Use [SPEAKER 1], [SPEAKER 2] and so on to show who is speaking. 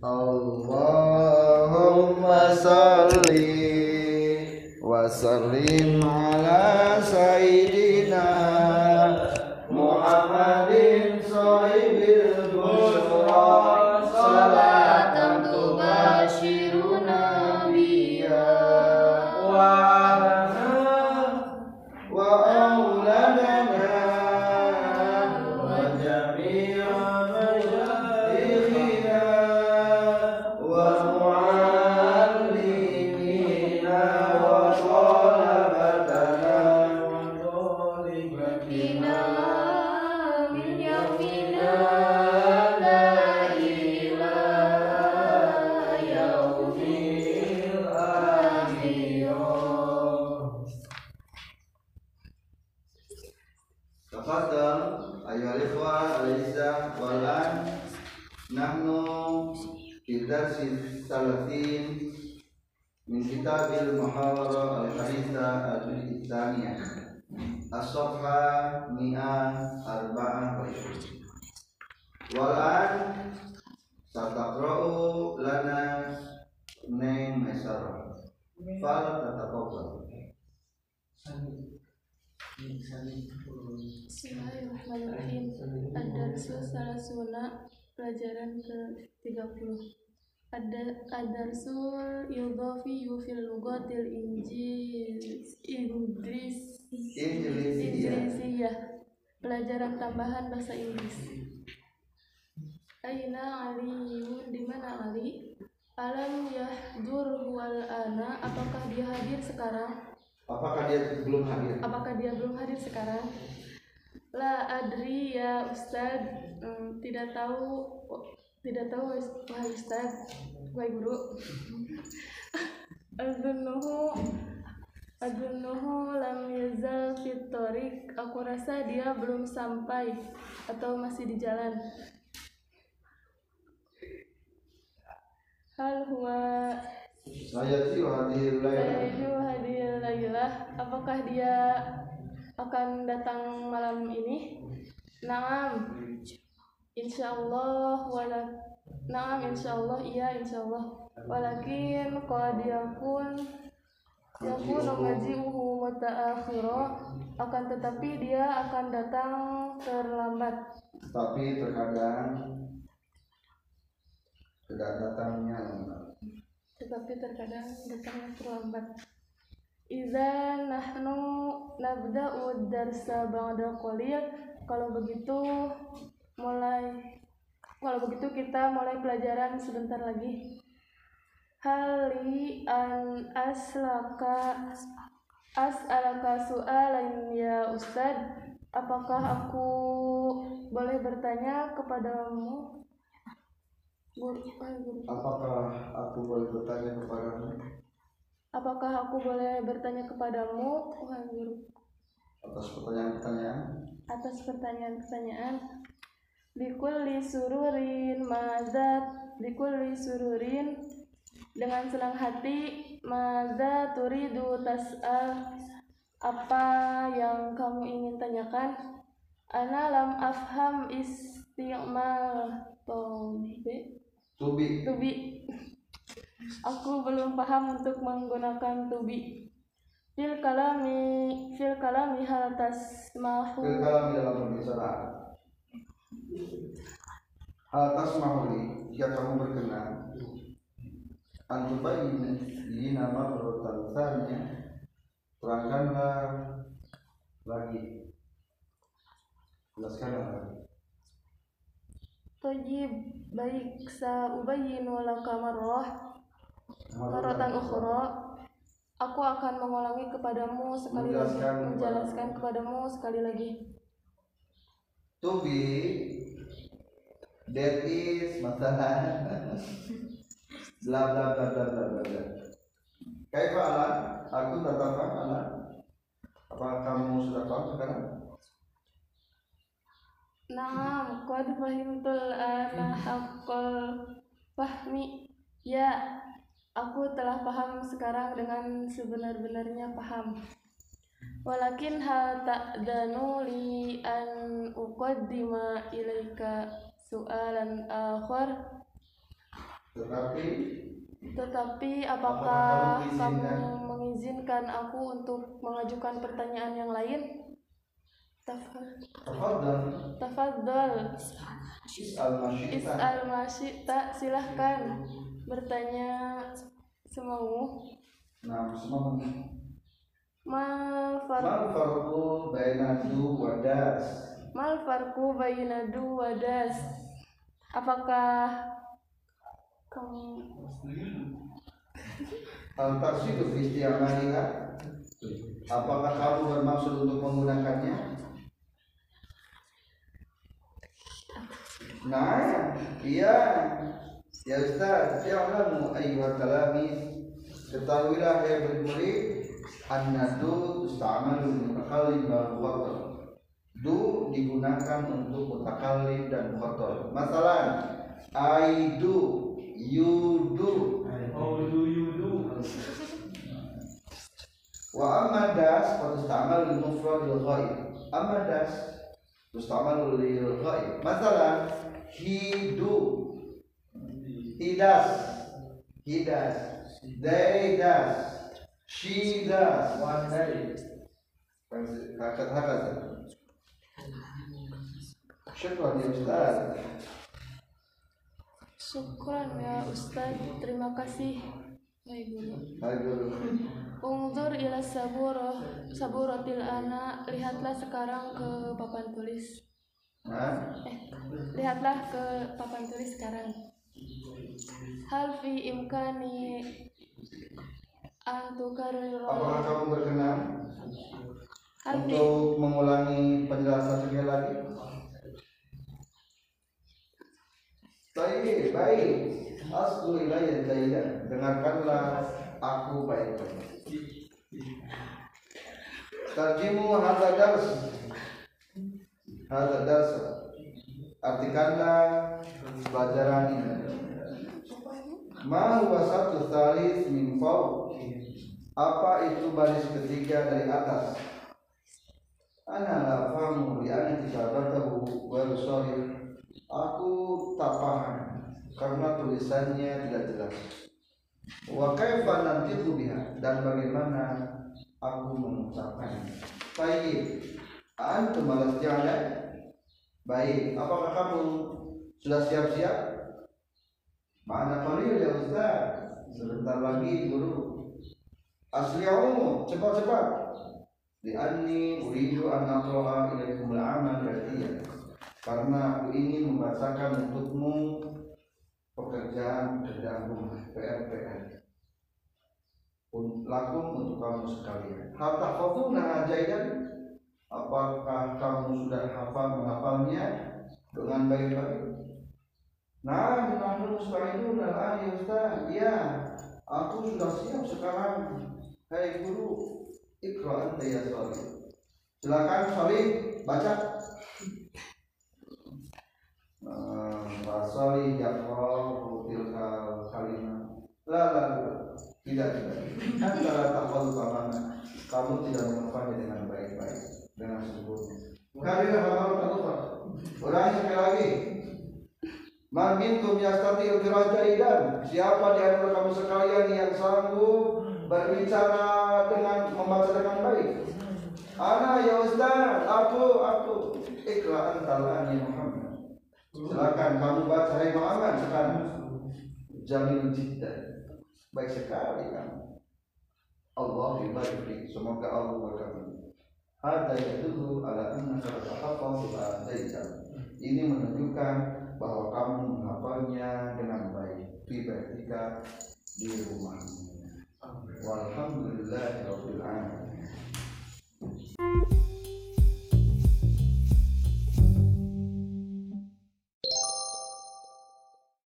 [SPEAKER 1] Allahumma salli wa sallim ala sayyidina Tafadhal ayuhal ikhwa al-izzah walan nahnu kita salatin min kitabil muhawara al-haditha al-ithaniyah as-safha mi'a
[SPEAKER 2] arba'ah Ad-Darsu Salasuna Pelajaran ke-30 Ad- Ad-Darsu Yudhafi Yufil Lugatil Injil Inggris
[SPEAKER 1] Indonesia
[SPEAKER 2] Inggrisiyah Pelajaran tambahan bahasa Inggris Aina Aliyun di mana Ali? Alam yahdur wal ana apakah dia hadir sekarang?
[SPEAKER 1] Apakah dia belum hadir?
[SPEAKER 2] Apakah dia belum hadir sekarang? La adri ya Ustad, Hmm, tidak tahu, tidak tahu wahai Ustad, wahai guru. Adunuhu, adunuhu lam yazal fit thoriq. Aku rasa dia belum sampai atau masih di jalan. Hal huwa
[SPEAKER 1] Saya hadir
[SPEAKER 2] hadir lailah Apakah dia akan datang malam ini? Naam. Insyaallah wala Naam insyaallah iya insyaallah. Walakin qad yakun yakunu maji'uhu mutaakhira akan tetapi dia akan datang terlambat.
[SPEAKER 1] Tapi terkadang tidak datangnya.
[SPEAKER 2] Tetapi terkadang datangnya terlambat. Iza nahnu nabda'u darsa ba'da qalil. Kalau begitu mulai kalau begitu kita mulai pelajaran sebentar lagi. Hali an aslaka as'alaka su'alan ya Ustad. Apakah aku boleh bertanya kepadamu?
[SPEAKER 1] Apakah aku boleh bertanya kepadamu
[SPEAKER 2] Apakah aku boleh bertanya kepadamu, wahai guru,
[SPEAKER 1] atas pertanyaan-pertanyaan?
[SPEAKER 2] atas pertanyaan-pertanyaan? Bikulli sururin mazat, bikulli sururin. Dengan senang hati, maza turidu tas'al. Apa yang kamu ingin tanyakan? Ana lam afham isti'mal. Tobi
[SPEAKER 1] Tubi
[SPEAKER 2] tubi aku belum paham untuk menggunakan tubi fil kalami fil kalami hal tasmahu
[SPEAKER 1] Kekalam dalam berbicara Hal tasmahuli jika kamu berkenan. Antubayin di nama berutannya Terangkanlah lagi. Jelaskanlah lagi.
[SPEAKER 2] Baik sa ubayyinu laka marrah marratan ukhra aku akan mengulangi kepadamu sekali lagi
[SPEAKER 1] Menjelaskan
[SPEAKER 2] menjelaskan kepadamu sekali lagi
[SPEAKER 1] To be That is masalah bla bla bla bla bla bla bla. Kaifa ala? Aku tak paham ala. Apa kamu sudah paham sekarang?
[SPEAKER 2] Naam, qad fahimtul ana haqqal fahmi. Ya, aku telah paham sekarang dengan sebenar-benarnya paham. Walakin hal ta'danu li an uqaddima ilaika su'alan akhar.
[SPEAKER 1] tetapi
[SPEAKER 2] Tetapi
[SPEAKER 1] Apakah kamu
[SPEAKER 2] kamu
[SPEAKER 1] mengizinkan?
[SPEAKER 2] mengizinkan aku untuk mengajukan pertanyaan yang lain? Tafad-
[SPEAKER 1] tafadhal
[SPEAKER 2] Tafadhol.
[SPEAKER 1] is'al masyita
[SPEAKER 2] Is'al masyita silahkan bertanya semau.
[SPEAKER 1] nah
[SPEAKER 2] far
[SPEAKER 1] mal farqu baina du wa das
[SPEAKER 2] mal farku bayina du wa das. Apakah kamu
[SPEAKER 1] al taqsidu fi isti'maliha apakah kamu bermaksud untuk menggunakannya Nah, iya. Ya Ustaz, ya'lamu ayyuhal talami Ketahuilah ya murid An-nadu tusta'amalu mutakallim wal mukhatab Du digunakan untuk mutakallim dan mukhatab Masalah I do, you do
[SPEAKER 3] How do you do?
[SPEAKER 1] Wa amma das fatusta'malu lil mufradil ghaib. Amma das tusta'malu lil ghaib. Masalah he do He does. He does. They does. She does. One day. Kakak kakak. Syukran ya Ustaz.
[SPEAKER 2] syukran ya Ustaz. Terima kasih. Baik guru.
[SPEAKER 1] Hai guru.
[SPEAKER 2] Ungzur ila saburo saburatil ana lihatlah sekarang ke papan tulis
[SPEAKER 1] Nah,
[SPEAKER 2] eh lihatlah ke papan tulis sekarang hal fi imkani
[SPEAKER 1] apakah kamu berkenan untuk mengulangi penjelasan sekali lagi? Baik, baik. Aslu ilayya jayyidan. Dengarkanlah aku baik-baik. Tarjimu hadza dars. Hadza dars. Artikanlah pelajaran ini. Ma huwa satu tsalis min? Apa itu baris ketiga dari atas? Ana la fahamu li anna kitabatahu wa sahih. Aku tak paham karena tulisannya tidak jelas. Wa kaifa nantiqu biha dan bagaimana aku mengucapkannya. Baik. Antum malas jalan? Baik. Apakah kamu sudah siap-siap? Mana qalil ya Ustaz? Sebentar lagi guru. Asli'u, cepat-cepat. Lianni uridu an aqra'a ilaikumul amal yatiyah karena aku ingin membacakan untukmu pekerjaan-pekerjaan rumah PR-PR Un- lakum untuk kamu sekalian hal tahfazuna jaidan apakah kamu sudah hafal menghafalnya dengan baik-baik nah nahnu musta'idun al ya Ustaz. Ya aku sudah siap sekarang. Hai guru ikra anta ya silakan Salih baca. Rasali Jafar tilka kalimat la la la. Tidak tidak. Antara takwal pamana kamu tidak menghafalnya dengan baik-baik dengan sempurna kali hafal takwa ulangi sekali lagi Man minkum yastati al Siapa di antara kamu sekalian yang sanggup berbicara dengan membaca dengan baik? Ana ya Ustaz, aku aku ikra ani Muhammad. Silakan kamu baca hai Muhammad sekarang. Jamil jiddan. Baik sekali kamu. Allah barik fik. Semoga Allah berkati. Hada yadullu ala tatahaffazu ba'daika. Ini menunjukkan bahwa kamu menghafalnya dengan baik di ketika di rumah. Walhamdulillah, Alhamdulillah.